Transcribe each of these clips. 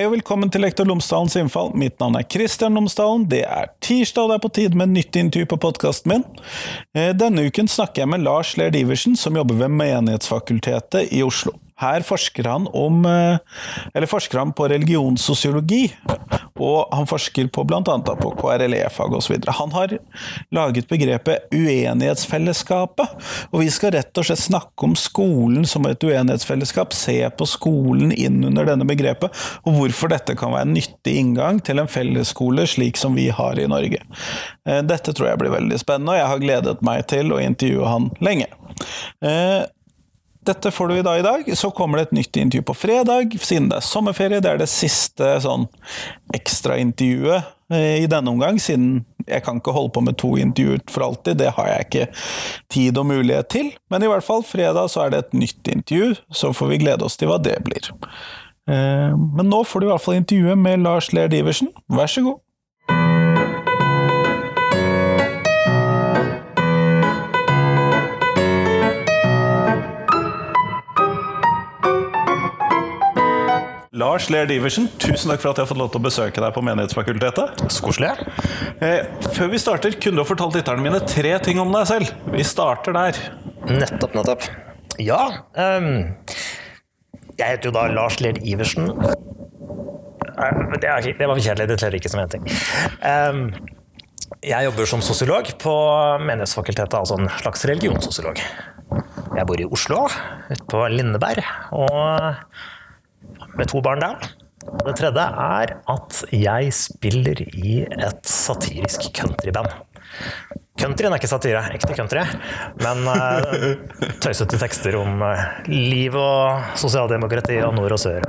Hei og velkommen til Lektor Lomsdalens innfall. Mitt navn er Kristian Lomsdalen. Det er tirsdag, og det er på tide med nytt intervju på podkasten min. Eh, denne uken snakker jeg med Lars Lerd Iversen som jobber ved Menighetsfakultetet i Oslo. Her forsker han, om, eh, forsker han på religionssosiologi, og han forsker på bl.a. på KRLE-fag osv. Han har laget begrepet uenighetsfellesskapet, og vi skal rett og slett snakke om skolen som et uenighetsfellesskap, se på skolen inn under denne begrepet, og hvorfor dette kan være en nyttig inngang til en fellesskole slik som vi har i Norge. Eh, dette tror jeg blir veldig spennende, og jeg har gledet meg til å intervjue han lenge. Dette får du i dag i dag. Så kommer det et nytt intervju på fredag, siden det er sommerferie. Det er det siste sånn ekstraintervjuet eh, i denne omgang, siden jeg kan ikke holde på med to intervjuer for alltid. Det har jeg ikke tid og mulighet til. Men i hvert fall, fredag så er det et nytt intervju, så får vi glede oss til hva det blir. Eh, men nå får du i hvert fall intervjuet med Lars Ler Diversen. Vær så god. Lars Ler Diversen, tusen takk for at jeg har fått lov til å besøke deg på Menighetsfakultetet. Så koselig. Eh, før vi starter, kunne du ha fortalt lytterne mine tre ting om deg selv? Vi starter der. Nettopp, nettopp. Ja Um, Jeg heter jo da Lars Ler Iversen. Eh, Det, det var for kjedelig, det teller ikke som én ting. Um, jeg jobber som sosiolog på Menighetsfakultetet, altså en slags religionssosiolog. Jeg bor i Oslo, ute på Lindeberg, og med to barn der. Det tredje er at jeg spiller i et satirisk countryband. Countryen er ikke satire, ekte country, men uh, tøysete tekster om uh, liv og sosialdemokrati og nord og sør.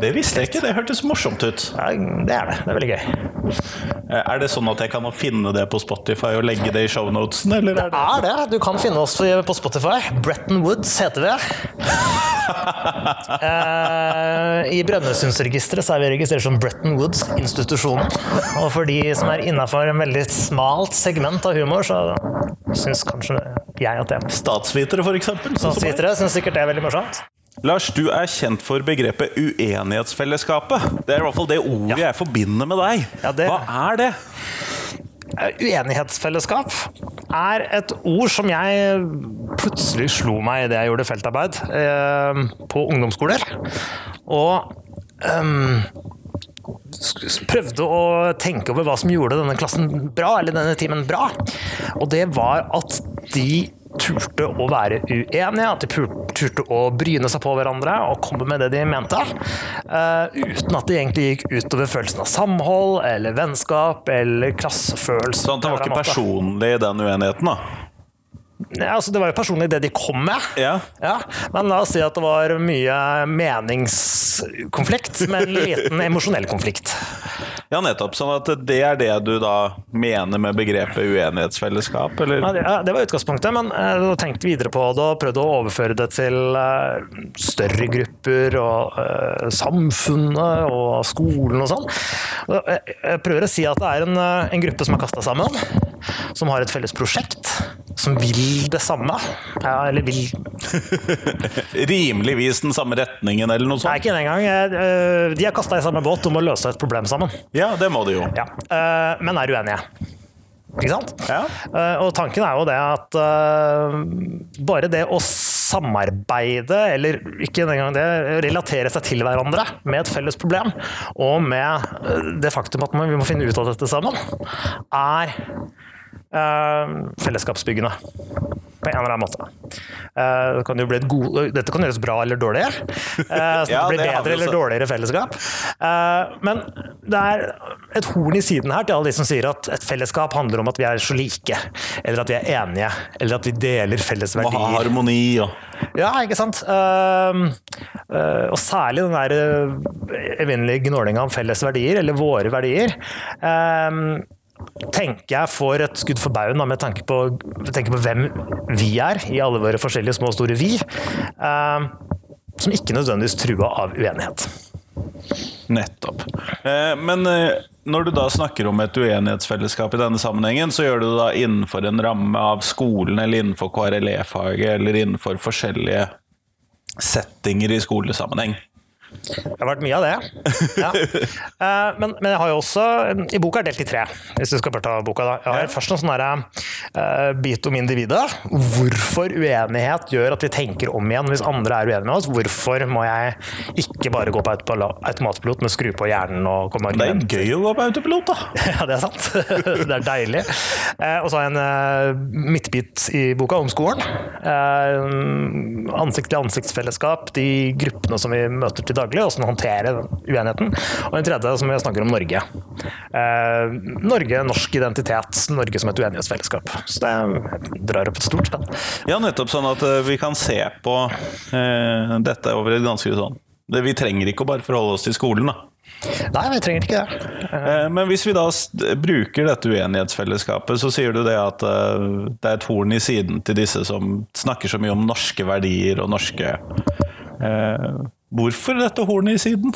Det visste jeg ikke, det hørtes morsomt ut. Ja, det er det. Det er veldig gøy. Eh, Er det sånn at jeg kan finne det på Spotify og legge det i shownotesen, det Er det. Du kan finne oss på Spotify. Bretton Woods heter vi. uh, I Brønnøysundsregisteret er vi registrert som Bretton Woods-institusjonen. Og for de som er innafor en veldig smalt segment av humor, så syns kanskje jeg at det er statsvitere, for eksempel? sånn? Statsvitere syns sikkert det er veldig morsomt. Lars, du er kjent for begrepet uenighetsfellesskapet. Det er i hvert fall det ordet jeg forbinder med deg. Ja, det- Hva er det? Uenighetsfellesskap er et ord som jeg plutselig slo meg idet jeg gjorde feltarbeid eh, på ungdomsskoler. Og ehm, s- prøvde å tenke over hva som gjorde denne klassen bra, eller denne timen bra. Og det var at de turte å være uenige, at de turte å bryne seg på hverandre og komme med det de mente. uh, uten at det egentlig gikk utover følelsen av samhold eller vennskap eller klassefølelse. Sånn det var ikke personlig, den uenigheten, da? Ja, altså, det var jo personlig det de kom med. Ja. Ja, men la oss si at det var mye meningskonflikt, med en liten emosjonell konflikt. Ja, nettopp. Sånn at det er det du da mener med begrepet uenighetsfellesskap, eller? Ja, det, det var utgangspunktet, men jeg har tenkt videre på det og prøvd å overføre det til uh, større grupper og uh, samfunnet og skolen og sånn. Jeg, jeg prøver å si at det er en, eh, en gruppe som er kasta sammen, som har et felles prosjekt, som vil det samme. Ja, eller vil Rimeligvis den samme retningen, eller noe sånt? Nei, ikke den gang. Eh, De er kasta i samme båt om å løse et problem sammen. Ja, det må de jo. Ja, eh, men er uenige. Ikke sant? Ja. Eh, Og tanken er jo det at bare det å samarbeide, eller ikke engang det, relatere seg til hverandre med et felles problem, og med det faktum at vi må finne ut av dette sammen, er fellesskapsbyggende. På en eller annen måte. Eh, det kan jo bli et god, dette kan gjøres bra eller dårlig. eh, så Ja, det blir det bedre eller dårligere fellesskap. Eh, men det er et horn i siden her til alle de som sier at et fellesskap handler om at vi er så like, eller at vi er enige, eller at vi deler felles verdier. Må ha harmoni og Ja, ikke sant? Ehm, eh, og særlig den der evinnelige gnålinga om felles verdier, eller våre verdier. Tenker jeg får et skudd for baugen med tanke på, tenker på hvem vi er, i alle våre forskjellige små og store vi, ehm, som ikke nødvendigvis trua av uenighet. Nettopp. Eh, Men eh, når du da snakker om et uenighetsfellesskap i denne sammenhengen, så gjør du det da innenfor en ramme av skolen, eller innenfor KRLE-faget, eller innenfor forskjellige settinger i skolesammenheng. Det har vært mye av det. Ja. Eh, men, men jeg har jo også I boka er delt i tre, hvis du skal bare ta boka. da. Jeg har først en sånn derre, eh, bit om individet. Hvorfor uenighet gjør at vi tenker om igjen hvis andre er uenige med oss. Hvorfor må jeg ikke bare gå på automatpilot, men skru på hjernen og komme med Det er argumenter? gøy å gå på autopilot, da. Ja, det er sant. det er deilig. Uh, og så har jeg en uh, midtbit i boka om skolen. Ansikt-til-ansiktsfellesskap, de gruppene som vi møter til daglig, hvordan håndtere den uenigheten. Og en tredje som jeg snakker om Norge. Eh, Norge, norsk identitet, Norge som et uenighetsfellesskap. Så det drar opp et stort spenn. Ja, nettopp sånn at eh, vi kan se på eh, dette over et ganske sånn det, Vi trenger ikke å bare forholde oss til skolen, da. Nei, vi trenger ikke det. Eh, Men hvis vi da bruker dette uenighetsfellesskapet, så sier du det at eh, det er et horn i siden til disse som snakker så mye om norske verdier og norske Hvorfor dette hornet i siden?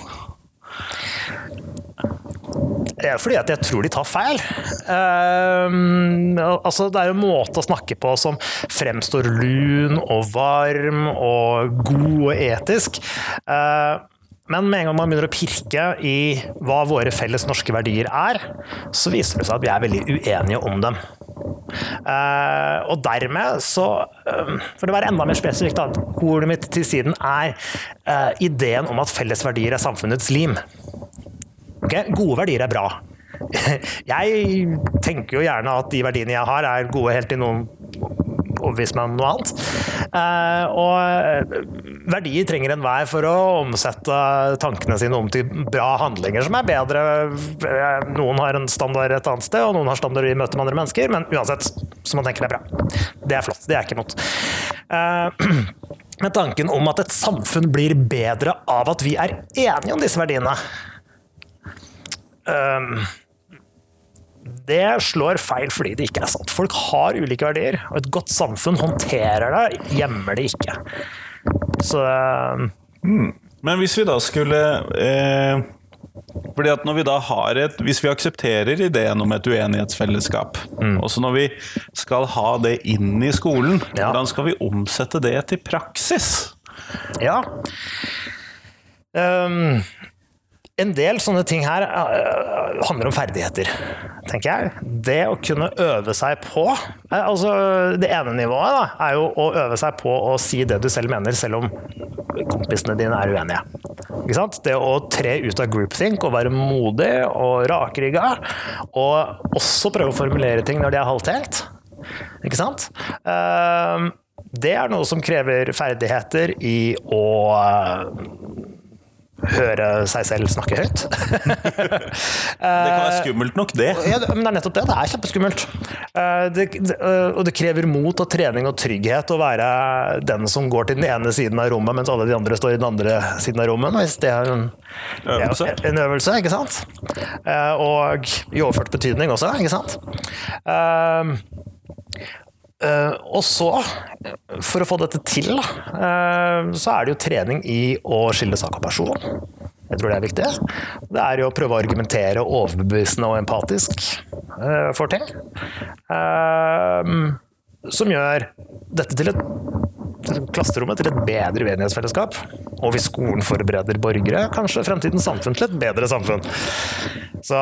Det er fordi at jeg tror de tar feil. Um, altså, det er jo en måte å snakke på som fremstår lun og varm og god og etisk. Eh, men med en gang man begynner å pirke i hva våre felles norske verdier er, så viser det seg at vi er veldig uenige om dem. Eh, og dermed så eh, For å være enda mer spesifikt, da, ordet mitt til siden er eh, ideen om at felles verdier er samfunnets lim. Ok, Gode verdier er bra. Jeg tenker jo gjerne at de verdiene jeg har, er gode helt til noen overbeviser meg om noe annet. Eh, og eh, verdier trenger enhver for å omsette tankene sine om til bra handlinger som er bedre. Eh, Noen har en standard et annet sted, og noen har standard i møte med andre mennesker, men uansett så man tenker det er bra. Det er flott. Det er ikke. Eh, Men tanken om at et samfunn blir bedre av at vi er enige om disse verdiene, det slår feil fordi det ikke er sant. Folk har ulike verdier, og et godt samfunn håndterer det, gjemmer det ikke. Så mm. Men hvis vi da skulle eh, fordi at når vi da har et Hvis vi aksepterer ideen om et uenighetsfellesskap, også når vi skal ha det inn i skolen, Ja. hvordan skal vi omsette det til praksis? ja. Ehm, en del sånne ting her eh, handler om ferdigheter, tenker jeg. Det å kunne øve seg på eh, altså Det ene nivået da, er jo å øve seg på å si det du selv mener, selv om kompisene dine er uenige. Ikke sant? Det å tre ut av groupthink og være modig og rakrygga, og også prøve å formulere ting når de er halvtelt. Ikke sant? Det er noe som krever ferdigheter i å høre seg selv snakke høyt. Det kan være skummelt nok, det. Ja, men det er nettopp det. Det er kjempeskummelt. Eh, Det, det, eh, og det krever mot og trening og trygghet å være den som går til den ene siden av rommet, mens alle de andre står i den andre siden av rommet. Hvis det er en Øvelse. ja, en øvelse, ikke sant? Eh, Og i overført betydning også, ikke sant? Eh, og så, for å få dette til, da, uh, så er det jo trening i å skille sak og person. Jeg tror det er viktig. Det er jo å prøve å argumentere overbevisende og empatisk uh, for ting. Som gjør dette til et klasserommet til et bedre uenighetsfellesskap. Og hvis skolen forbereder borgere, kanskje fremtidens samfunn til et bedre samfunn. Så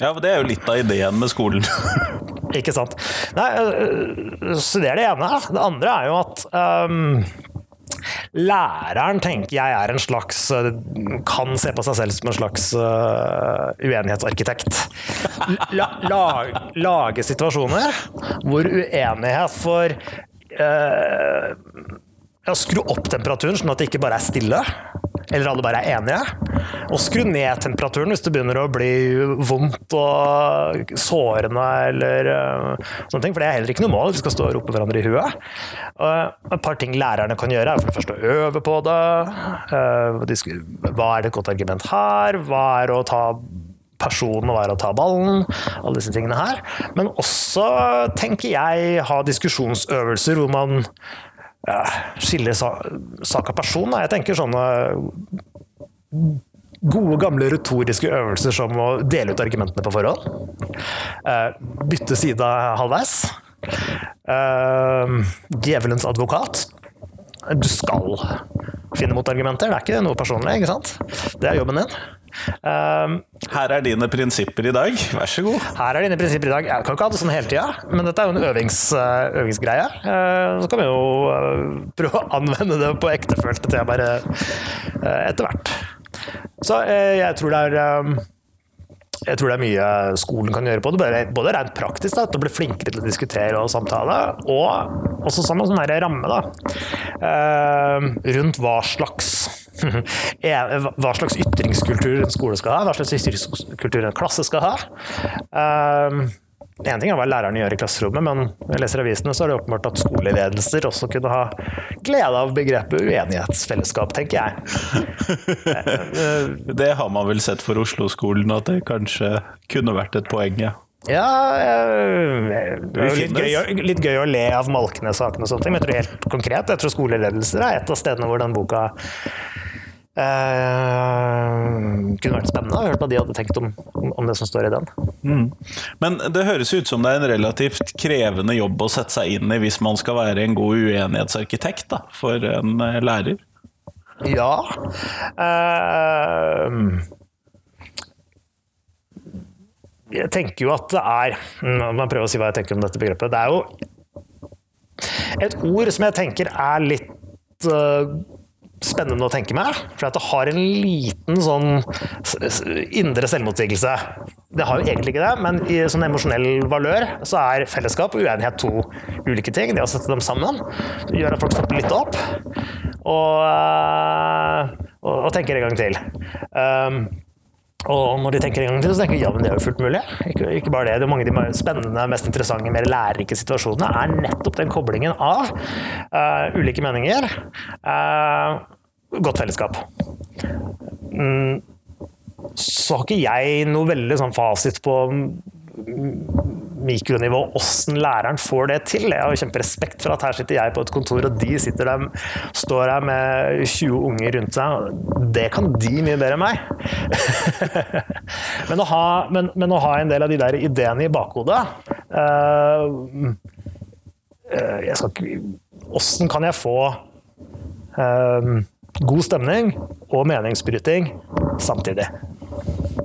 Ja, for Det er jo litt av ideen med skolen. Ikke sant. Nei, øh, så det er det ene. Det andre er jo at um læreren tenker jeg er en slags øh, Kan se på seg selv som en slags uh, uenighetsarkitekt. La, la, lage situasjoner hvor uenighet får uh, skru opp temperaturen, sånn at det ikke bare er stille. Eller alle bare er enige. Og skru ned temperaturen hvis det begynner å bli vondt og sårende eller uh, sånne ting. For det er heller ikke noe mål. Vi skal stå og rope hverandre i huet. Uh, et par ting lærerne kan gjøre, er for det første å øve på det. Uh, Hva er et godt argument her? Hva er å ta personen og være å ta ballen, alle disse tingene her. Men også, tenker jeg, ha diskusjonsøvelser hvor man ja, skiller sak av person. Jeg tenker sånne gode, gamle retoriske øvelser som å dele ut argumentene på forhånd. Eh, bytte side halvveis. Eh, Djevelens advokat. du skal finne motargumenter. Det er ikke noe personlig, ikke sant? Det er jobben din. Um, Her er dine prinsipper i dag, vær så god. her er dine prinsipper i dag. Jeg kan ikke ha det sånn hele tida, men dette er jo en øvings, eh, øvingsgreie. Uh, Så kan vi jo uh, prøve å anvende det på ektefølte temaer uh, etter hvert. Så jeg tror det er um, jeg tror det er mye skolen kan gjøre på det, både- rent praktisk, da, til å bli flinkere til å diskutere og samtale, og også som en sånn ramme da, rundt hva slags, hva slags ytringskultur en skole skal ha, hva slags ytringskultur en klasse skal ha. Én en ting er hva læreren gjør i klasserommet, men når jeg leser avisene, så er det åpenbart at skoleledelser også kunne ha glede av begrepet uenighetsfellesskap, tenker jeg. Det har man vel sett for Oslo-skolen, at det kanskje kunne vært et poeng, ja. Ja, eh, det er litt gøy, litt gøy å le av Malkenes-sakene og sånne ting, men jeg tror helt konkret, jeg tror skoleledelser er et av stedene hvor den boka eh, kunne vært spennende å høre hva de hadde tenkt om, om, det som står i den. Men det høres ut som det er en relativt krevende jobb å sette seg inn i hvis man skal være en god uenighetsarkitekt da, for en eh, lærer. Ja. eh, jeg tenker jo at det er Nå prøve å si hva jeg tenker om dette begrepet. Det er jo et ord som jeg tenker er litt eh, spennende å tenke med. For det har en liten sånn indre selvmotsigelse. Det har jo egentlig ikke det, men i sånn emosjonell valør så er fellesskap og uenighet to ulike ting. Det å sette dem sammen gjør at folk stopper litt opp og, eh, og, og tenker en gang til. Um, og når de tenker en gang til, så tenker de ja, men det er jo fullt mulig. Ikke, ikke bare det. det er mange av de spennende, mest interessante, mer lærerike situasjonene er nettopp den koblingen av uh, ulike meninger. uh, godt fellesskap. Mm, så har ikke jeg noe veldig sånn fasit på mikronivå åssen læreren får det til. Jeg har kjemperespekt for at her sitter jeg på et kontor, og de sitter der, står her med 20 unger rundt seg. Det kan de mye bedre enn meg. men, å ha, men, men å ha en del av de der ideene i bakhodet uh, jeg skal ikke Åssen kan jeg få uh, god stemning og meningsbryting samtidig?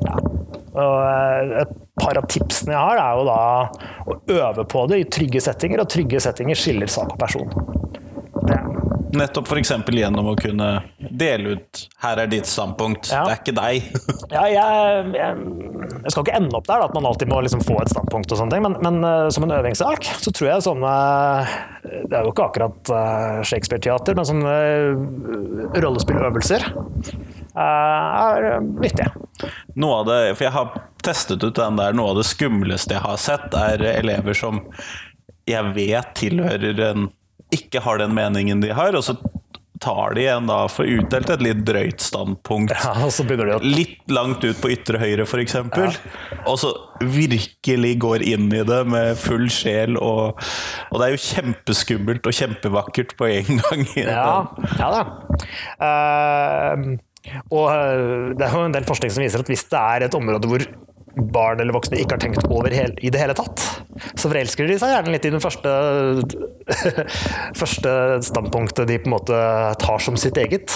Ja. Og et par av tipsene jeg har, er jo da å øve på det i trygge settinger, og trygge settinger skiller sak og person. Det, Nettopp f.eks. gjennom å kunne dele ut 'her er ditt standpunkt', Ja. det er ikke deg. ja, jeg, jeg, jeg skal ikke ende opp der, da, at man alltid må liksom få et standpunkt, og sånne ting, men, men uh, som en øvingssak så tror jeg sånne Det er jo ikke akkurat uh, Shakespeare-teater, men sånne uh, rollespilløvelser eh, er viktige. Noe av det, for jeg har testet ut den der, noe av det skumleste jeg har sett, er elever som jeg vet tilhører en ikke har den meningen de har, og så tar de igjen da for utdelt et litt drøyt standpunkt. Ja, og så begynner de å Litt langt ut på ytre høyre, f.eks. eksempel Og så virkelig går inn i det med full sjel. Og, og det er jo kjempeskummelt og kjempevakkert på en gang. Ja, ja da. Eh, og eh, det er jo en del forskning som viser at hvis det er et område hvor barn eller voksne ikke har tenkt over i det hele tatt, så forelsker de seg gjerne litt i den første, første standpunktet de på en måte tar som sitt eget.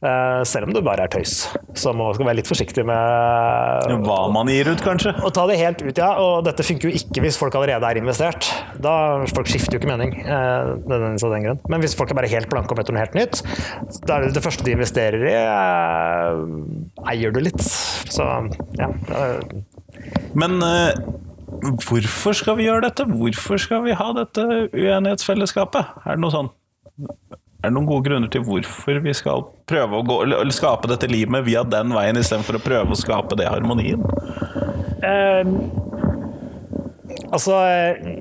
Eh, selv om det bare er tøys. Så man skal være litt forsiktig med Hva man gir ut, kanskje. å ta det helt ut, ja. Og dette funker jo ikke hvis folk allerede er investert. Da Folk skifter jo ikke mening. Eh, av den grunn. Men hvis folk er bare helt blanke og møter noe helt nytt, da er det det første de investerer i, eh, eier du litt. Så ja. Men hvorfor skal vi gjøre dette? Hvorfor skal vi ha dette uenighetsfellesskapet? Er det noe sånn er det noen gode grunner til hvorfor vi skal prøve å gå, eller skape dette limet via den veien, istedenfor å prøve å skape det harmonien? eh, Altså,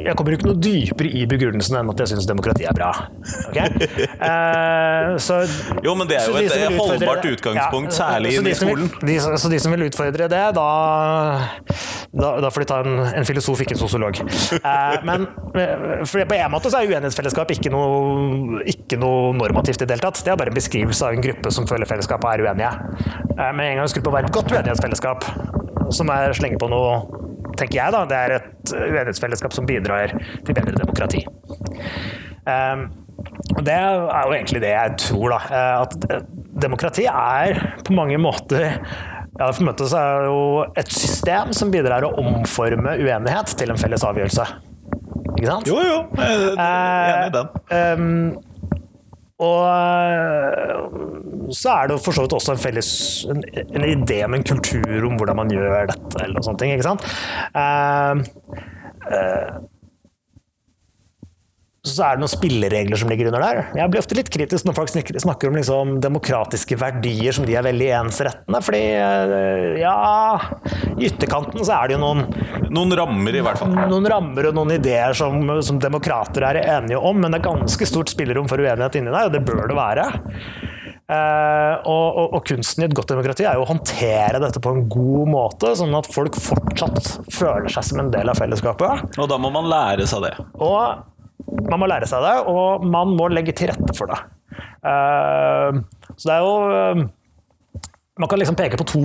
jeg kommer ikke noe dypere i begrunnelsen enn at jeg syns demokrati er bra. Okay? Uh, så, Jo, men det er jo et holdbart det- utgangspunkt, ja, særlig i skolen. vil-. De, så de som vil utfordre det, da, da, da får de ta en, en filosof, ikke en sosiolog. Uh, men eh, for på en måte så er uenighetsfellesskap ikke noe, ikke noe normativt i det hele tatt. Det er bare en beskrivelse av en gruppe som føler fellesskapet er uenige. Uh, men en gang skulle det være et godt uenighetsfellesskap, som er slenger på noe tenker jeg da, det er et uenighetsfellesskap som bidrar til bedre demokrati. Um, Og Det er jo egentlig det jeg tror, da. eh, At demokrati er på mange måter ja, for en så er det jo et system som bidrar å omforme uenighet til en felles avgjørelse. Ikke sant? Jo, jo, jeg er enig i den. Um, og eh, så er det for så vidt også en felles en, en idé om en kultur om hvordan man gjør dette, eller noe sånt. Ikke sant? Uh, eh, så er det noen spilleregler som ligger under der. Jeg blir ofte litt kritisk når folk snakker om liksom demokratiske verdier som de er veldig ensrettende, fordi eh, ja I ytterkanten så er det jo noen Noen rammer, i hvert fall. noen rammer og noen ideer som, som demokrater er enige om, men det er ganske stort spillerom for uenighet inni der, og det bør det være. Uh, og, og, og kunsten i et godt demokrati er jo å håndtere dette på en god måte, sånn at folk fortsatt føler seg som en del av fellesskapet. Og da må man lære seg det. Og man må lære seg det, og man må legge til rette for det. Eh, så det er jo eh, Man kan liksom peke på to,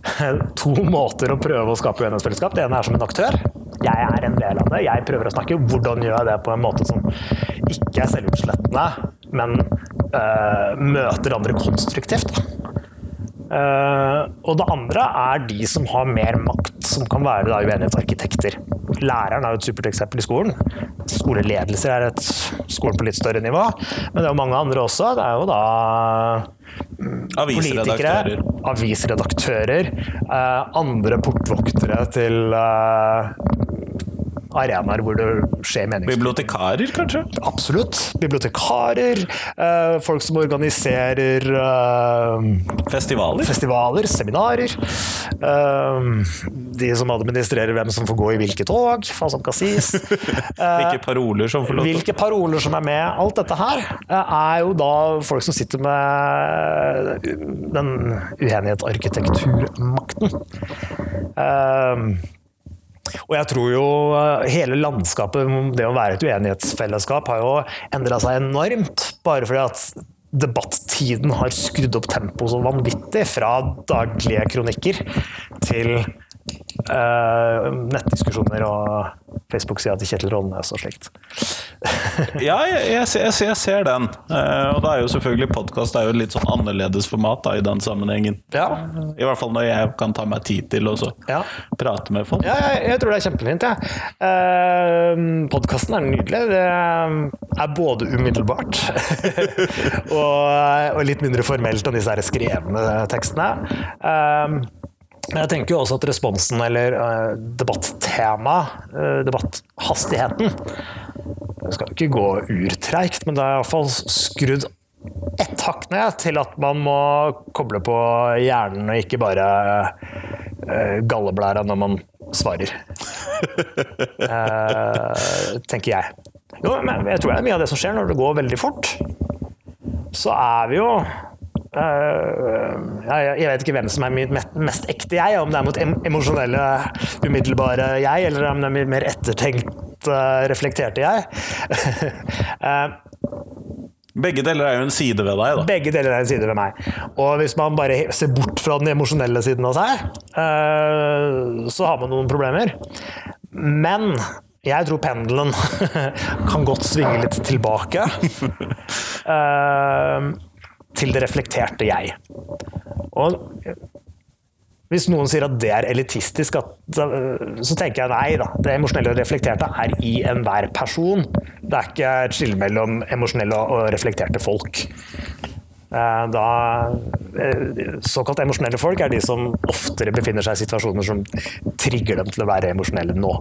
to måter å prøve å skape uenighetsfellesskap. Det ene er som en aktør. Jeg er en del av det. Jeg prøver å snakke. Hvordan gjør jeg det på en måte som ikke er selvutslettende, men eh, møter andre konstruktivt? Eh, og det andre er de som har mer makt, som kan være da uenighetsarkitekter. Læreren er jo et supert eksempel i skolen. Skoleledelser er et skolen på litt større nivå. Men det er jo mange andre også. Det er jo da politikere, Avisredaktører. avisredaktører, eh, andre portvoktere til eh, arenaer hvor det skjer meningsfylt. Bibliotekarer, kanskje? Absolutt. Bibliotekarer, eh, folk som organiserer eh, Festivaler? festivaler, seminarer. eh, de som administrerer hvem som får gå i hvilke tog, hva som kan sies. Hvilke paroler som får lov til Hvilke paroler som er med. Alt dette her er jo da folk som sitter med den uenighetsarkitekturmakten. Eh, og jeg tror jo eh, hele landskapet, det å være et uenighetsfellesskap, har jo endra seg enormt. Bare fordi at debattiden har skrudd opp tempoet så vanvittig fra daglige kronikker til nettdiskusjoner og Facebook-sida til Kjetil Rollnes og slikt. Ja, jeg, jeg, ser- jeg, jeg ser den. Uh, og da er jo selvfølgelig podkast et litt sånn annerledes format da, i den sammenhengen. Ja, I hvert fall når jeg kan ta meg tid til å så ja. prate med folk. Ja, jeg, jeg tror det er kjempefint. Ja. Uh, Podkasten er nydelig. Det er både umiddelbart og, og litt mindre formelt enn disse her skrevne tekstene. Uh, men jeg tenker jo også at responsen, eller uh, debattemaet, uh, debatthastigheten Det skal jo ikke gå urtreigt, men det er iallfall skrudd ett hakk ned til at man må koble på hjernen og ikke bare uh, galleblæra når man svarer. uh, tenker jeg. Jo, men jeg tror det er mye av det som skjer når det går veldig fort. Så er vi jo eh, jeg, jeg vet ikke hvem som er mitt mest, ekte jeg, om det er mot em emosjonelle, umiddelbare jeg, eller om det er mer ettertenkt, eh, reflekterte jeg. Eh, Begge deler er jo en side ved deg, da. begge deler er en side ved meg. Og hvis man bare ser bort fra den emosjonelle siden av seg, eh, så har man noen problemer. Men jeg tror pendelen kan godt svinge litt tilbake. eh, til det reflekterte jeg. Og hvis noen sier at det er elitistisk, at, så tenker jeg nei da. Det emosjonelle og reflekterte er i enhver person. Det er ikke et skille mellom emosjonelle og reflekterte folk. Eh, Da, eh, såkalt emosjonelle folk er de som oftere befinner seg i situasjoner som trigger dem til å være emosjonelle nå.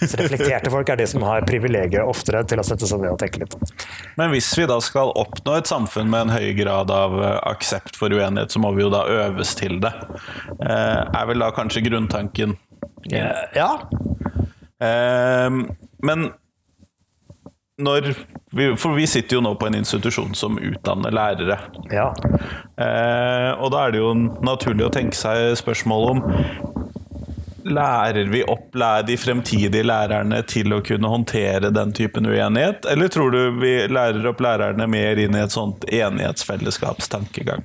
Så reflekterte folk er de som har privilegiet oftere til å sette seg ned og tenke litt. Men hvis vi da skal oppnå et samfunn med en høy grad av eh, aksept for uenighet, så må vi jo da øves til det. Er vel da kanskje grunntanken. Ja, men når vi, For vi sitter jo nå på en institusjon som utdanner lærere. ja. Eh, og da er det jo naturlig å tenke seg spørsmål om Lærer vi opp de fremtidige lærerne til å kunne håndtere den typen uenighet, eller tror du vi lærer opp lærerne mer inn i et sånt enighetsfellesskapstankegang?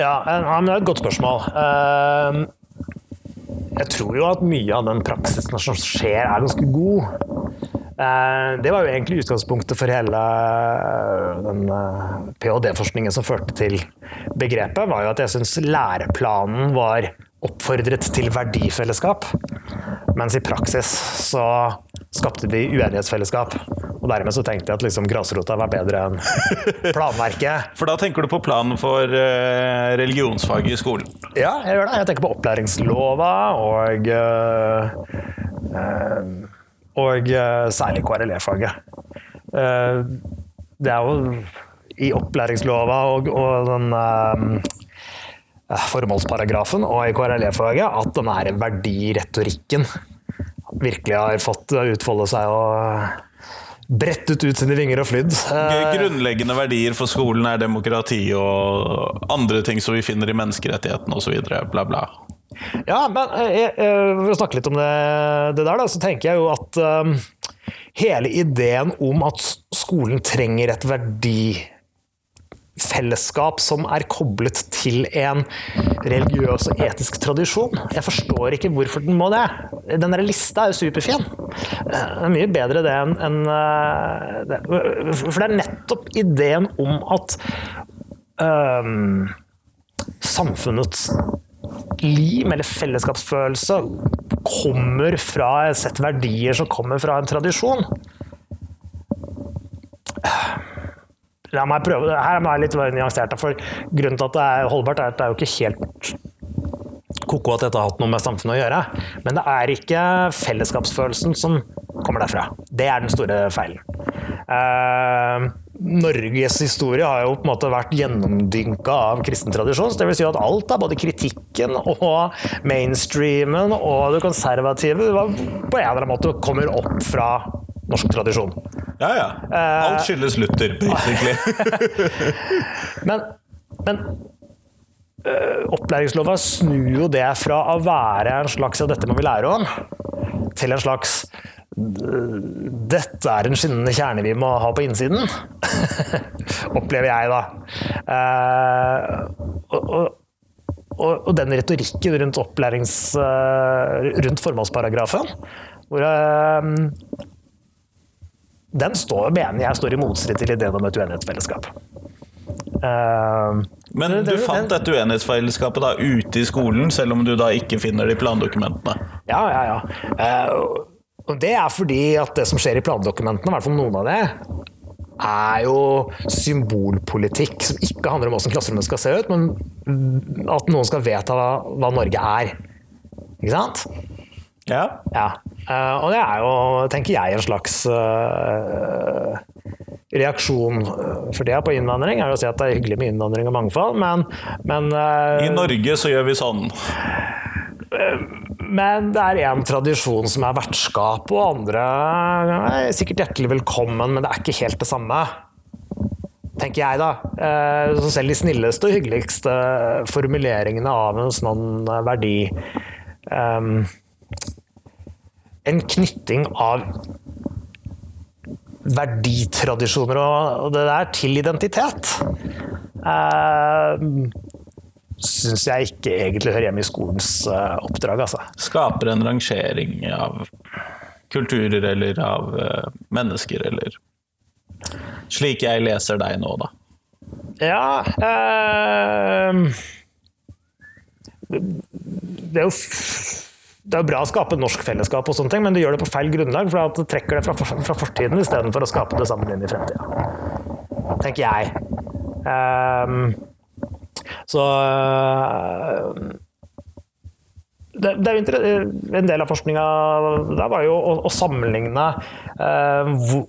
Ja, ja, men det er et godt spørsmål. Eh, Jeg tror jo at mye av den praksisen som skjer, er ganske god. Eh, Det var jo egentlig utgangspunktet for hele eh, den ph.d.-forskningen som førte til begrepet, var jo at jeg syns læreplanen var oppfordret til verdifellesskap, mens i praksis så skapte vi uenighetsfellesskap. Og dermed så tenkte jeg at liksom grasrota var bedre enn planverket. For da tenker du på planen for eh, religionsfaget i skolen. Ja, jeg gjør det. Jeg tenker på opplæringslova og øh, øh, Og øh, særlig KRLE-faget. Eh, det er jo i opplæringslova og, og den øh, formålsparagrafen og i KRLE-faget at den her verdiretorikken virkelig har fått utfolde seg og brettet ut sine vinger og flydd. Eh, Grunnleggende verdier for skolen er demokrati og andre ting som vi finner i menneskerettighetene osv. Bla, bla. Ja, men eh, eh, for å snakke litt om det, det der, da, så tenker jeg jo at um, hele ideen om at skolen trenger et verdifellesskap som er koblet til en religiøs og etisk tradisjon Jeg forstår ikke hvorfor den må det. Den der lista er jo superfin. Det er mye bedre det enn en, eh. For det er nettopp ideen om at um, samfunnets lim eller fellesskapsfølelse kommer fra et sett verdier som kommer fra en tradisjon. La meg prøve. Her må jeg litt være nyansert. For grunnen til at det er holdbart, er at det er jo ikke helt ko-ko at dette har hatt noe med samfunnet å gjøre. Men det er ikke fellesskapsfølelsen som kommer derfra. Det er den store feilen. Eh, Norges historie har jo på en måte vært gjennomdynka av kristen tradisjon. Så det vil si at alt er både kritikken og mainstreamen og det konservative var på en eller annen måte kommer opp fra norsk tradisjon. Ja, ja. Alt skyldes Luther, basically. Men, men øh, opplæringslova snur jo det fra å være en slags ja, dette må vi lære om, til en slags dette er en skinnende kjerne vi må ha på innsiden. Opplever jeg, da. Eh, og, og, og, den retorikken rundt opplærings... øh, rundt formålsparagrafen, hvor øh, den står, mener jeg står i motstrid til ideen om et uenighetsfellesskap. Uh, Men du det- fant dette uenighetsfellesskapet da ute i skolen, selv om du da ikke finner det i plandokumentene? Ja, ja, ja. Eh, og det er fordi at det som skjer i plandokumentene, i hvert fall noen av det, er jo symbolpolitikk som ikke handler om hvordan klasserommet skal se ut, men at noen skal vedta hva, hva Norge er. Ikke sant? Ja. Ja. Eh, og det er jo, tenker jeg, en slags uh, reaksjon eh, for det på innvandring. er å si at det er hyggelig med innvandring og mangfold, men, men uh, I Norge så gjør vi sånn. Men det er én tradisjon som er vertskap, og andre er sikkert hjertelig velkommen, men det er ikke helt det samme. Tenker jeg, da. Eh, Så selv de snilleste og hyggeligste formuleringene av en sånn verdi ehm, En knytting av verditradisjoner og det der til identitet. Syns jeg ikke egentlig hører hjemme i skolens eh, oppdrag, altså. Skaper en rangering av kulturer eller av eh, mennesker, eller Slik jeg leser deg nå, da. Ja eh, Det er jo det er bra å skape norsk fellesskap, og sånne ting, men du gjør det på feil grunnlag. For at du trekker det fra, for- fra fortiden istedenfor å skape det sammen inn i fremtida. Tenker jeg. Ehm, så eh, det, det inter- En del av forskninga der var jo å, å sammenligne eh, hvor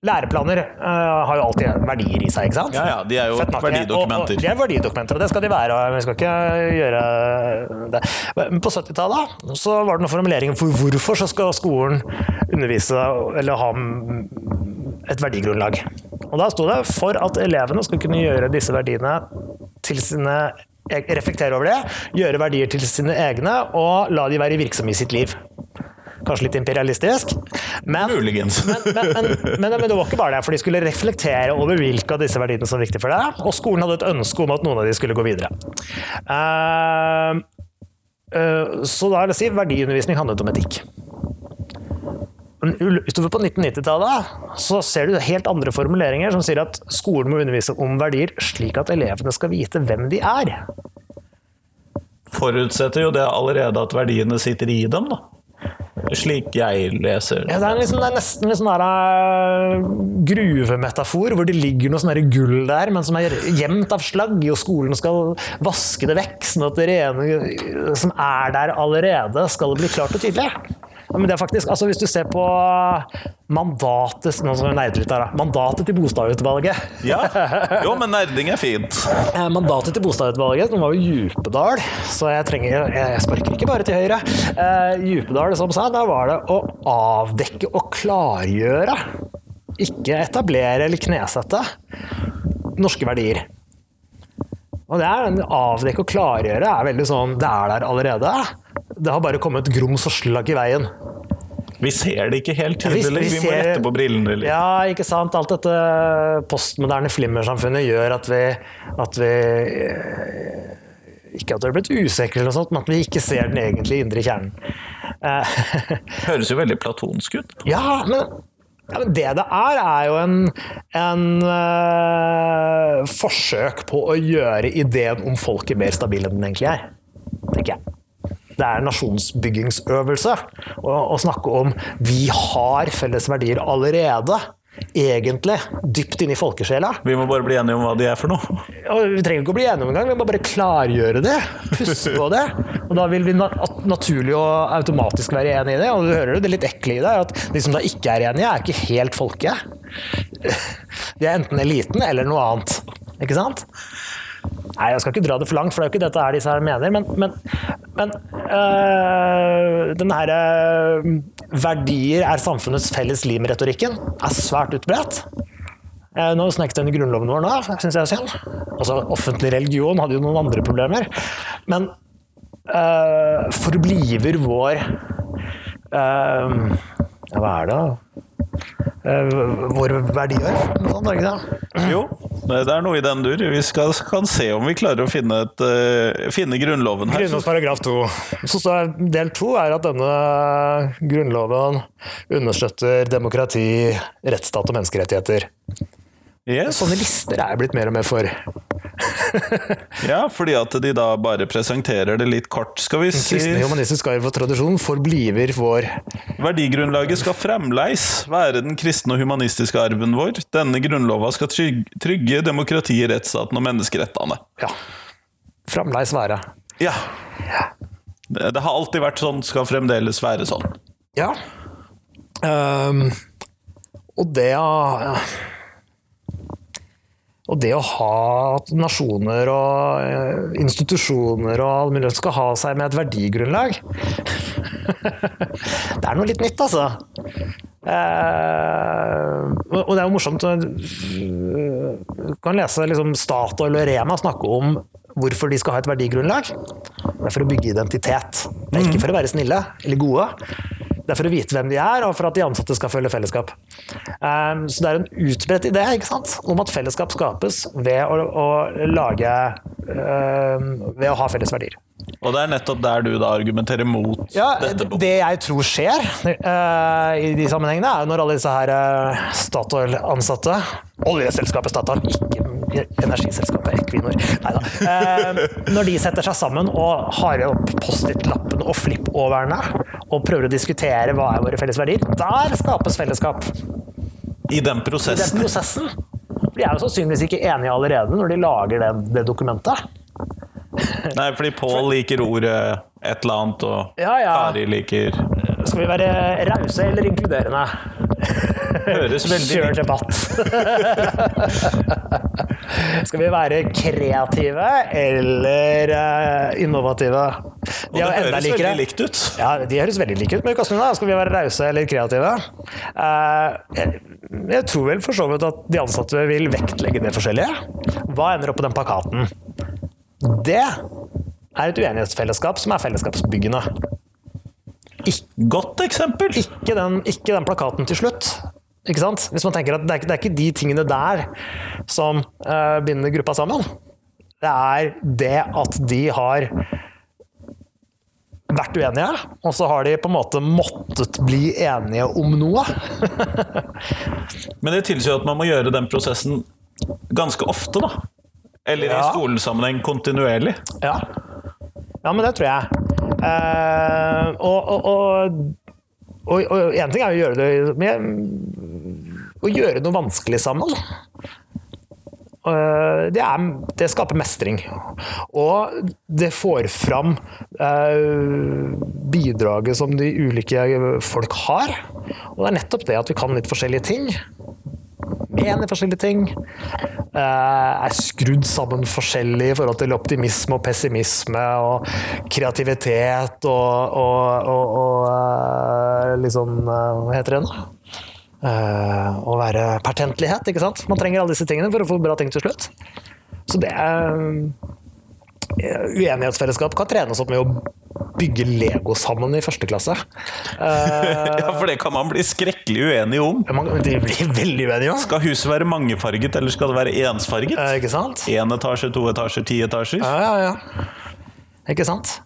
Læreplaner uh, har jo alltid verdier i seg, ikke sant? Ja, ja, de er jo verdidokumenter. Og, og, de er verdidokumenter, og det skal de være. Vi skal ikke gjøre det. Men på 70-tallet så var det noen formuleringer for hvorfor så skal skolen undervise eller ha et verdigrunnlag. Og da sto det for at elevene skal kunne gjøre disse verdiene til sine e, reflektere over det, gjøre verdier til sine egne og la de være virksomme i sitt liv. Kanskje litt imperialistisk, men Muligens. men, men, men, men, det var ikke bare det, for de skulle reflektere over hvilke av disse verdiene som var viktige for deg, og skolen hadde et ønske om at noen av de skulle gå videre. Uh, uh, så da det å si, verdiundervisning handlet om etikk. Utover på 1990-tallet så ser du helt andre formuleringer som sier at skolen må undervise om verdier slik at elevene skal vite hvem de er. Forutsetter jo det allerede at verdiene sitter i dem, da. Slik jeg leser Ja, det, er liksom, det er nesten en sånn uh, gruvemetafor, hvor det ligger noe sånn gull der, men som er gjemt av slagg, og skolen skal vaske det vekk, sånn at det rene som er der allerede, skal bli klart og tydelig. Men det er faktisk, altså Hvis du ser på mandatet nå vi litt her, da. mandatet til Bostadutvalget Ja. Jo, men nerding er fint. Eh, Mandatet til Bostadutvalget som var jo Djupedal, så jeg trenger Jeg sparker ikke bare til høyre. Eh, Djupedal som sa, da var det å avdekke og klargjøre. Ikke etablere eller knesette norske verdier. Og det er en avdekke og klargjøre er veldig sånn Det er der allerede. Det har bare kommet grums og slagg i veien. Vi ser det ikke helt tydelig. vi Vi, må ser- rette på brillene litt. Ja, ikke sant. Alt dette postmoderne flimmersamfunnet gjør at vi, at vi eh, Ikke at vi er blitt usikre, eller noe sånt, men at vi ikke ser den egentlige indre kjernen. Eh, Høres jo veldig platonsk ut. ja, men, ja, men det det er, er jo en, en eh, forsøk på å gjøre ideen om folket mer stabil enn den egentlig er. Tenker jeg. Det er en nasjonsbyggingsøvelse å, å snakke om vi har felles verdier allerede. Egentlig. Dypt inni folkesjela. Vi må bare bli enige om hva de er for noe. Vi trenger ikke å bli enige om engang, vi må bare klargjøre det. puste på det. Og da vil vi na naturlig og automatisk være enig i det. Og du hører jo det litt ekle i det, at de som da ikke er enige, er ikke helt folket. De er enten eliten eller noe annet. Ikke sant? Nei, jeg skal ikke dra det for langt, for det er jo ikke dette her disse her mener. Men, men, men øh, den herre verdier er samfunnets felles lim-retorikken er svært utbredt. Eh, Nå snek den i grunnloven vår nå, syns jeg er synd. Altså, offentlig religion hadde jo noen andre problemer. Men øh, forbliver vår eh, hva er det, da? Vår verdiarv? Sånn, Norge, er det ikke det? Jo, det er noe i den dur. Vi skal, kan se om vi klarer å finne, et, uh, finne Grunnloven her. Grunnlovs paragraf 2. Så står del 2 er at denne grunnloven understøtter demokrati, rettsstat og menneskerettigheter. Yes. Sånne lister er jeg blitt mer og mer for. Ja, fordi at de da bare presenterer det litt kort. Skal vi si Kristne humanistisk arv og tradisjon forbliver vår Verdigrunnlaget skal fremleis være den kristne og humanistiske arven vår. Denne grunnlova skal trygge, demokratiet, rettsstaten og menneskerettene. Ja. Fremleis være. Ja. Det, det har alltid vært sånn, skal fremdeles være sånn. Ja. Um, og det å Og det å ha at nasjoner og eh, institusjoner og alle mulig skal ha seg med et verdigrunnlag Det er noe litt nytt, altså. Uh, og det er jo morsomt å- Du kan lese liksom Statoil og Rema snakke om hvorfor de skal ha et verdigrunnlag. Det er for å bygge identitet. Det er ikke for å være snille eller gode. Det er for å vite hvem de er, og for at de ansatte skal føle fellesskap. Um, så det er en utbredt idé ikke sant? om at fellesskap skapes ved å, å lage um, Ved å ha felles verdier. Og det er nettopp der du da argumenterer mot Ja, dette. det jeg tror skjer uh, i de sammenhengene, er når alle disse her uh, Statoil-ansatte Oljeselskapet Statoil, ikke energiselskapet Equinor. Neida. Uh, når de setter seg sammen og har opp Post-It-lappene og flipp-overne og prøver å diskutere hva er våre felles verdier, der skapes fellesskap. I den prosessen. I den prosessen. prosessen. De er jo sannsynligvis ikke enige allerede når de lager det, det dokumentet. Nei, fordi Pål liker ordet et eller annet, og Ja, ja. Kari liker Skal vi være rause eller inkluderende? Høres veldig Kjør debatt. Skal vi være kreative eller uh, innovative? Og det høres likere. veldig likt ut. Ja, de høres veldig like ut. Men Kastin, da, skal vi være rause eller kreative? Uh, jeg, jeg tror vel for så vidt at de ansatte vil vektlegge det forskjellige. Hva ender opp på den plakaten? Det er et uenighetsfellesskap som er fellesskapsbyggende. Godt eksempel. ikke den, ikke den plakaten til slutt. Ikke sant? Hvis man tenker at det er, det er ikke de tingene der som uh, binder gruppa sammen. Det er det at de har vært uenige, og så har de på en måte måttet bli enige om noe. Men det tilsier at man må gjøre den prosessen ganske ofte, da. Eller i Ja. skolesammenheng kontinuerlig. Ja. ja, men det tror jeg. Eh, og, og, og, og, og en ting er å gjøre det med Å gjøre noe vanskelig sammen. Eh, det, er, det skaper mestring. Og det får fram eh, bidraget som de ulike folk har. Og det er nettopp det at vi kan litt forskjellige ting. Mener forskjellige ting. eh, er skrudd sammen forskjellig i forhold til optimisme og pessimisme og kreativitet og, og, og, og liksom Hva heter det nå? Å være pertentlighet, ikke sant? Man trenger alle disse tingene for å få bra ting til slutt. Så det er Uenighetsfellesskap kan trenes opp med å bygge Lego sammen i første klasse. Ja, For det kan man bli skrekkelig uenig om. man, de blir veldig uenige om. Skal huset være mangefarget, eller skal det være ensfarget? Eh, ikke sant? Én etasje, to etasjer, ti etasjer? Ja, ja, ja. Ikke sant?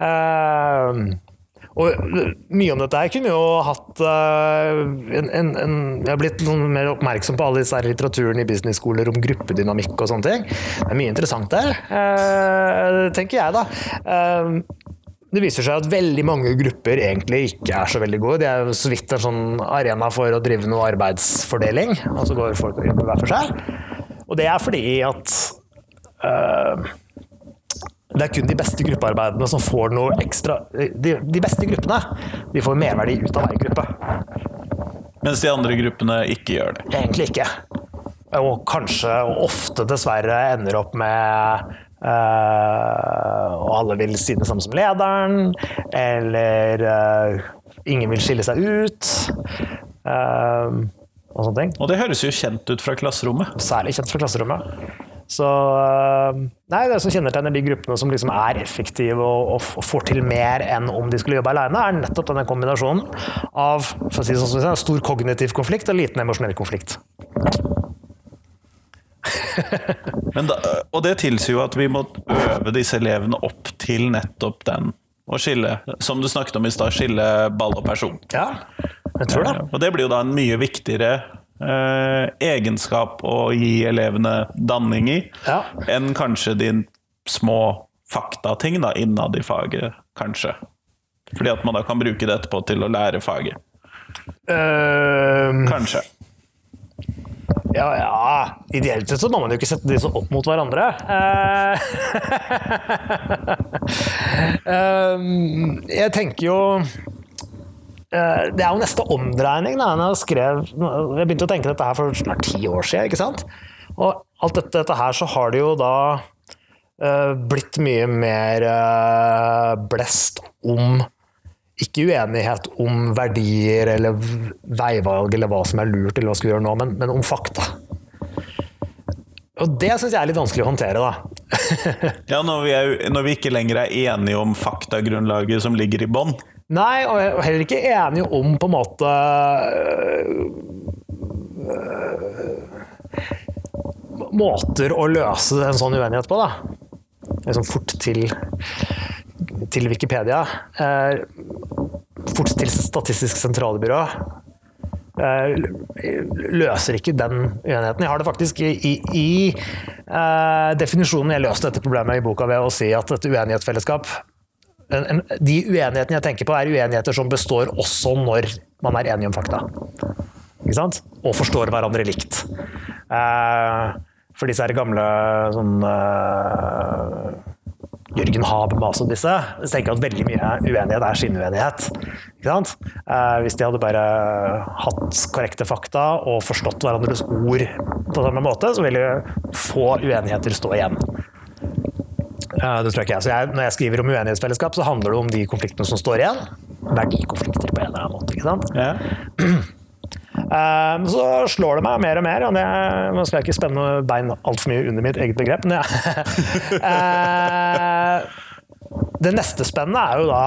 Uh, og mye om dette her kunne jo hatt eh, en, en, en, Jeg har blitt mer oppmerksom på alle disse litteraturen i businessskoler om gruppedynamikk og sånne ting. Det er mye interessant der, eh, tenker jeg, da. Det viser seg at veldig mange grupper egentlig ikke er så veldig gode. De er så vidt en sånn arena for å drive noe arbeidsfordeling, og så går folk og jobber hver for seg. Og det er fordi at eh, det er kun de beste gruppearbeidene som får noe ekstra De, de beste gruppene de får merverdi ut av hver gruppe. Mens de andre gruppene ikke gjør det. Egentlig ikke. Og kanskje, og ofte dessverre, ender opp med eh, Og alle vil si det samme som lederen, eller uh, ingen vil skille seg ut. Uh, og sånne ting. Og det høres jo kjent ut fra klasserommet. Særlig kjent fra klasserommet. Så Nei, det som kjennetegner de gruppene som liksom er effektive og, og får til mer enn om de skulle jobbe alene, er nettopp denne kombinasjonen av si sånn stor kognitiv konflikt og liten emosjonell konflikt. Men da, og det tilsier jo at vi må øve disse elevene opp til nettopp den. Å skille, som du snakket om i stad, skille ball og person. Ja, jeg tror det. Og det blir jo da en mye viktigere eh, egenskap å gi elevene danning i, Ja. enn kanskje de små faktating da, innad i faget, kanskje. Fordi at man da kan bruke det etterpå til å lære faget. Uh, Kanskje. Ja, ja Ideelt sett så må man jo ikke sette disse opp mot hverandre. Eh, ehm, jeg tenker jo eh, Det er jo neste omdreining. Da, jeg, skrev, jeg begynte å tenke dette her for snart ti år siden. ikke sant? Og alt dette, dette her så har det jo da eh, blitt mye mer blest om ikke uenighet om verdier eller veivalg eller hva som er lurt, eller hva skal vi gjøre nå, men, men om fakta. Og det syns jeg er litt vanskelig å håndtere, da. Ja, når vi, er, når vi ikke lenger er enige om faktagrunnlaget som ligger i bånn. Nei, og er heller ikke enige om på en måte Måter å løse en sånn uenighet på, da. Liksom fort til, til Wikipedia. Fort til Statistisk sentralbyrå. Eh, løser ikke den uenigheten. Jeg har det faktisk i, i, i eh, definisjonen Jeg løste dette problemet i boka ved å si at et uenighetsfellesskap en, en, De uenighetene jeg tenker på, er uenigheter som består også når man er enig om fakta. Ikke sant? Og forstår hverandre likt. Eh, for disse her gamle sånn Jørgen Habermas og disse jeg tenker at veldig mye uenighet er skinnuenighet. Ikke sant? Eh, hvis de hadde bare hatt korrekte fakta og forstått hverandres ord på samme måte, så ville få uenigheter stå igjen. Eh, Det tror jeg ikke jeg. Så jeg, når jeg skriver om uenighetsfellesskap, så handler det om de konfliktene som står igjen. Verdikonflikter på en eller annen måte. ikke sant? Ja. Men så slår det meg mer og mer, og det, nå skal jeg ikke spenne bein altfor mye under mitt eget begrep, men ja. eh, Det neste spennende er jo da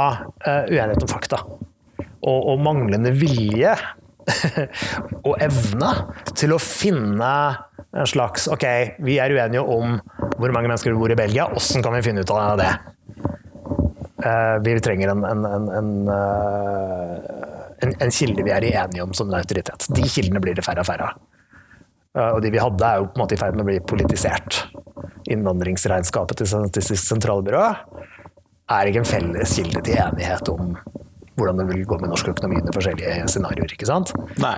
eh, uenighet om fakta. Og, og manglende vilje og evne til å finne en slags Ok, vi er uenige om hvor mange mennesker det bor i Belgia, åssen kan vi finne ut av det? Vi trenger en, en, en, en, en, en kilde vi er enige om som en autoritet. De kildene blir det færre og færre av. Og de vi hadde, er jo på en måte i ferd med å bli politisert. Innvandringsregnskapet til Statistisk sentralbyrå er ikke en felles kilde til enighet om hvordan det vil gå med norsk økonomi under forskjellige scenarioer. ikke sant? Nei.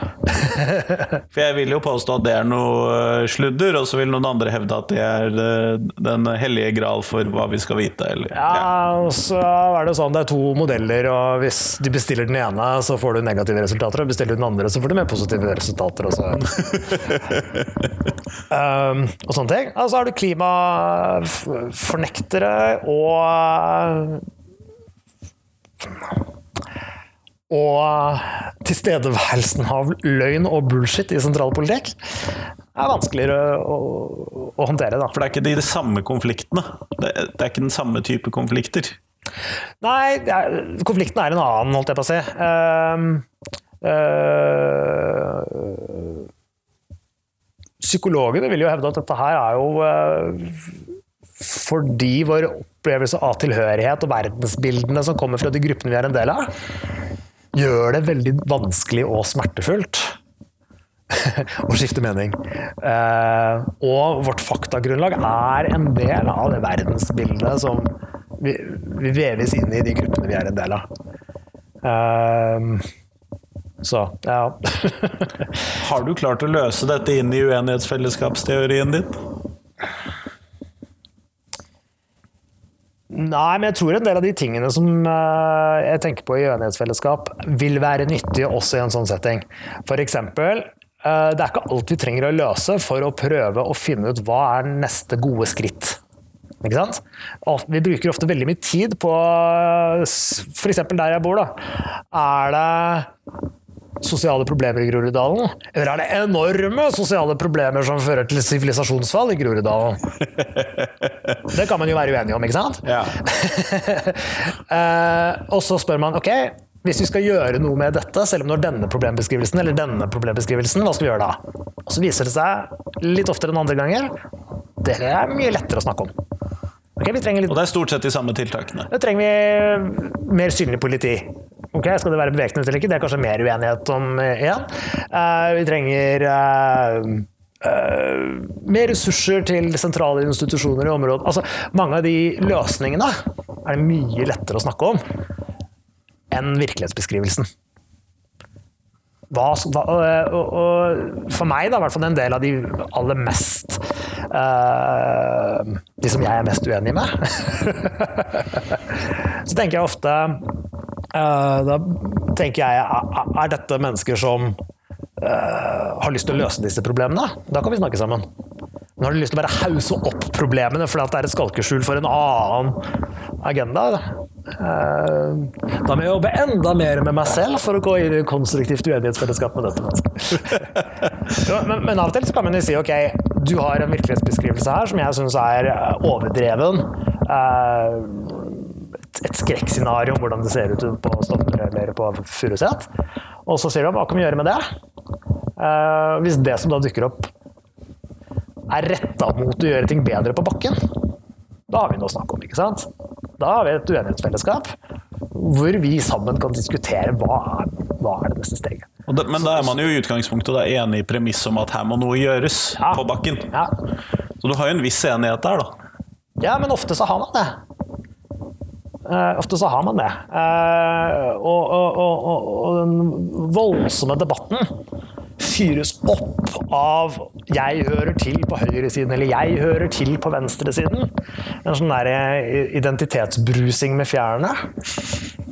For jeg vil jo påstå at det er noe eh, sludder, og så vil noen andre hevde at det er eh, den hellige gral for hva vi skal vite. Eller, ja, og så er det sånn det er to modeller, og hvis du bestiller den ene, så får du negative resultater, og bestiller du den andre, så får du mer positive resultater. Og, så. um, og sånne ting. Og så har du klimafornektere og og tilstedeværelsen av løgn og bullshit i sentralpolitikk er vanskeligere å, å, håndtere. Da. For det er ikke de, de samme konfliktene? Det, det, er ikke den samme type konflikter? Nei, er, konflikten er en annen, holdt jeg på å si. Uh, uh, psykologene vil jo hevde at dette her er jo uh, fordi vår opplevelse av tilhørighet og verdensbildene som kommer fra de gruppene vi er en del av, gjør det veldig vanskelig og smertefullt å skifte mening. Eh, og vårt faktagrunnlag er en del av det verdensbildet som vi, vi veves inn i de gruppene vi er en del av. Eh, så, ja. Har du klart å løse dette inn i uenighetsfellesskapsteorien din? Nei, men jeg tror en del av de tingene som uh, jeg tenker på i uenighetsfellesskap, vil være nyttige også i en sånn setting. Eksempel, uh, det er ikke alt vi trenger å løse for å prøve å finne ut hva er neste gode skritt. Ikke sant? Vi bruker ofte veldig mye tid på f.eks. der jeg bor. da. Er det sosiale problemer i Groruddalen? Eller er det enorme sosiale problemer som fører til sivilisasjonsfall i Groruddalen? Det kan man jo være uenig om, ikke sant? Ja. uh, og så spør man ok, hvis vi skal gjøre noe med dette, selv om det er denne problembeskrivelsen eller denne problembeskrivelsen, hva skal vi gjøre da? Og så viser det seg litt oftere enn andre ganger det er mye lettere å snakke om. Okay, litt... Og det er stort sett de samme tiltakene? Da trenger vi mer synlig politi. Ok, Skal det være bevæpnet eller ikke? Det er kanskje mer uenighet om eh, igjen. Uh, vi trenger uh, uh, mer ressurser til sentrale institusjoner i området. Altså, mange av de løsningene er det mye lettere å snakke om enn virkelighetsbeskrivelsen. Hva, hva, og, og, for meg, da, i hvert fall en del av de aller mest uh, De som jeg er mest uenig med. så tenker jeg ofte Da tenker jeg Er dette mennesker som uh, har lyst til å løse disse problemene? Da kan vi snakke sammen. Men har du lyst til å bare hause opp problemene fordi det er et skalkeskjul for en annen agenda? Da må jeg jobbe enda mer med meg selv for å gå inn i konstruktivt uenighetsfellesskap med dette mennesket. men, men, av og til så kan man jo si ok, du har en virkelighetsbeskrivelse her som jeg syns er overdreven. Et, skrekkscenario om hvordan det ser ut på Stovner eller på Furuset. Og så sier de hva kan vi gjøre med det? Hvis det som da dukker opp er retta mot å gjøre ting bedre på bakken, da har vi noe å snakke om, ikke sant? Da har vi et uenighetsfellesskap hvor vi sammen kan diskutere hva er, hva er det neste steget. Det, men da er man jo i utgangspunktet enig i premisset om at her må noe gjøres ja. på bakken. Ja. Så du har jo en viss enighet der, da. Ja, men ofte så har man det. Uh, ofte så har man det. Uh, og, og, og, og, den voldsomme debatten fyres opp av 'jeg hører til på høyresiden' eller 'jeg hører til på venstresiden'. En sånn der eh, identitetsbrusing med fjærene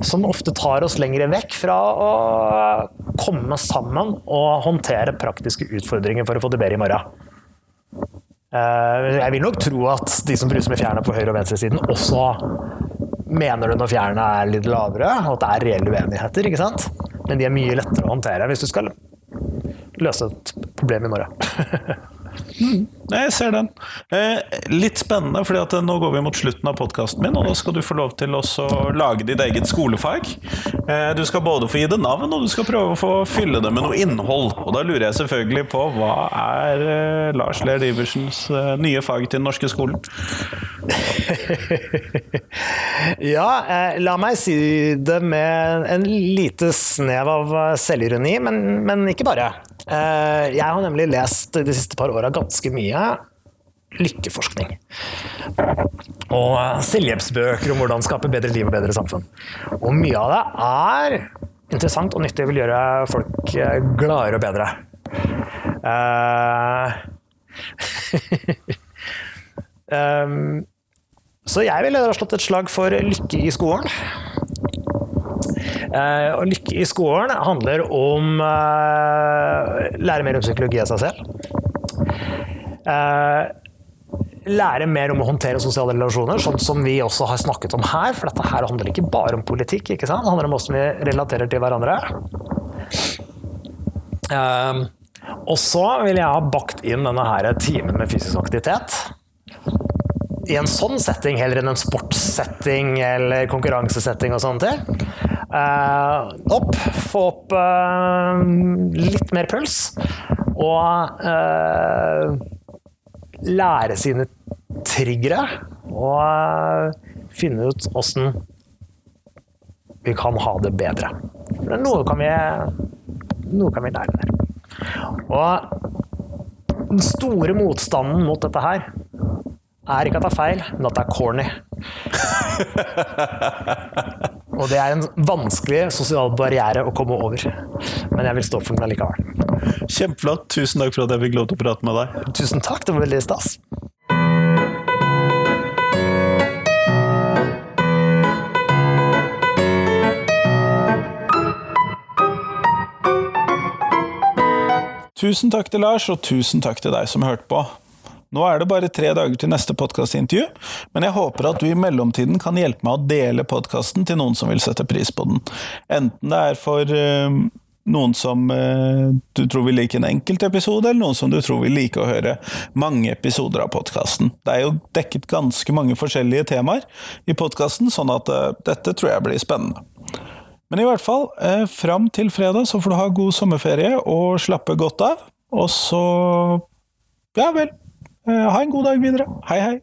som ofte tar oss lenger vekk fra å komme sammen og håndtere praktiske utfordringer for å få det bedre i morgen. Eh, jeg vil nok tro at de som bruser med fjærene på høyre- og venstresiden, også mener du når fjærene er litt lavere, og at det er reelle uenigheter. ikke sant? Men de er mye lettere å håndtere hvis du skal løse et problem i morgen. Jeg ser den. Eh, litt spennende, for nå går vi mot slutten av podkasten min, og da skal du få lov til å lage ditt eget skolefag. Eh, du skal både få gi det navn, og du skal prøve å få fylle det med noe innhold. Og da lurer jeg selvfølgelig på hva er eh, Lars Lehr Iversens eh, nye fag til den norske skolen? ja, eh, la meg si det med en lite snev av eh, selvironi, men, men ikke bare. Eh, jeg har nemlig lest de siste par åra ganske mye lykkeforskning. Og eh, selvhjelpsbøker om hvordan skape bedre liv og bedre samfunn. Og mye av det er interessant og nyttig, vil gjøre folk eh, gladere og bedre. så jeg ville slått et slag for lykke i skolen. Uh, og lykke i skolen handler om uh, lære mer om psykologi av seg selv. Uh, lære mer om å håndtere sosiale relasjoner, sånn som vi også har snakket om her. For dette her handler ikke bare om politikk, ikke sant? det handler om hvordan vi relaterer til hverandre. og så vil jeg ha bakt inn denne her timen med fysisk aktivitet i en sånn setting heller enn en sportssetting eller konkurransesetting og sånne ting. Uh, opp, få opp uh, litt mer puls. Og uh, lære sine triggere. Og finne ut åssen vi kan ha det bedre. For noe kan vi, noe kan vi lære der. Og den store motstanden mot dette her er ikke at det er feil, men at det er corny. Og det er en vanskelig sosial barriere å komme over. Men jeg vil stå for den likevel. Kjempeflott. Tusen takk for at jeg fikk lov til å prate med deg. Tusen takk, det var veldig stas. Tusen takk til Lars, og tusen takk til deg som hørte på. Nå er det bare tre dager til neste podkastintervju, men jeg håper at du i mellomtiden kan hjelpe meg å dele podkasten til noen som vil sette pris på den. Enten det er for uh, noen som uh, du tror vil like en enkelt episode, eller noen som du tror vil like å høre mange episoder av podkasten. Det er jo dekket ganske mange forskjellige temaer i podkasten, sånn at uh, dette tror jeg blir spennende. Men i hvert fall, fram til fredag så får du ha god sommerferie og slappe godt av. Og så Ja vel, ha en god dag videre. Hei, hei.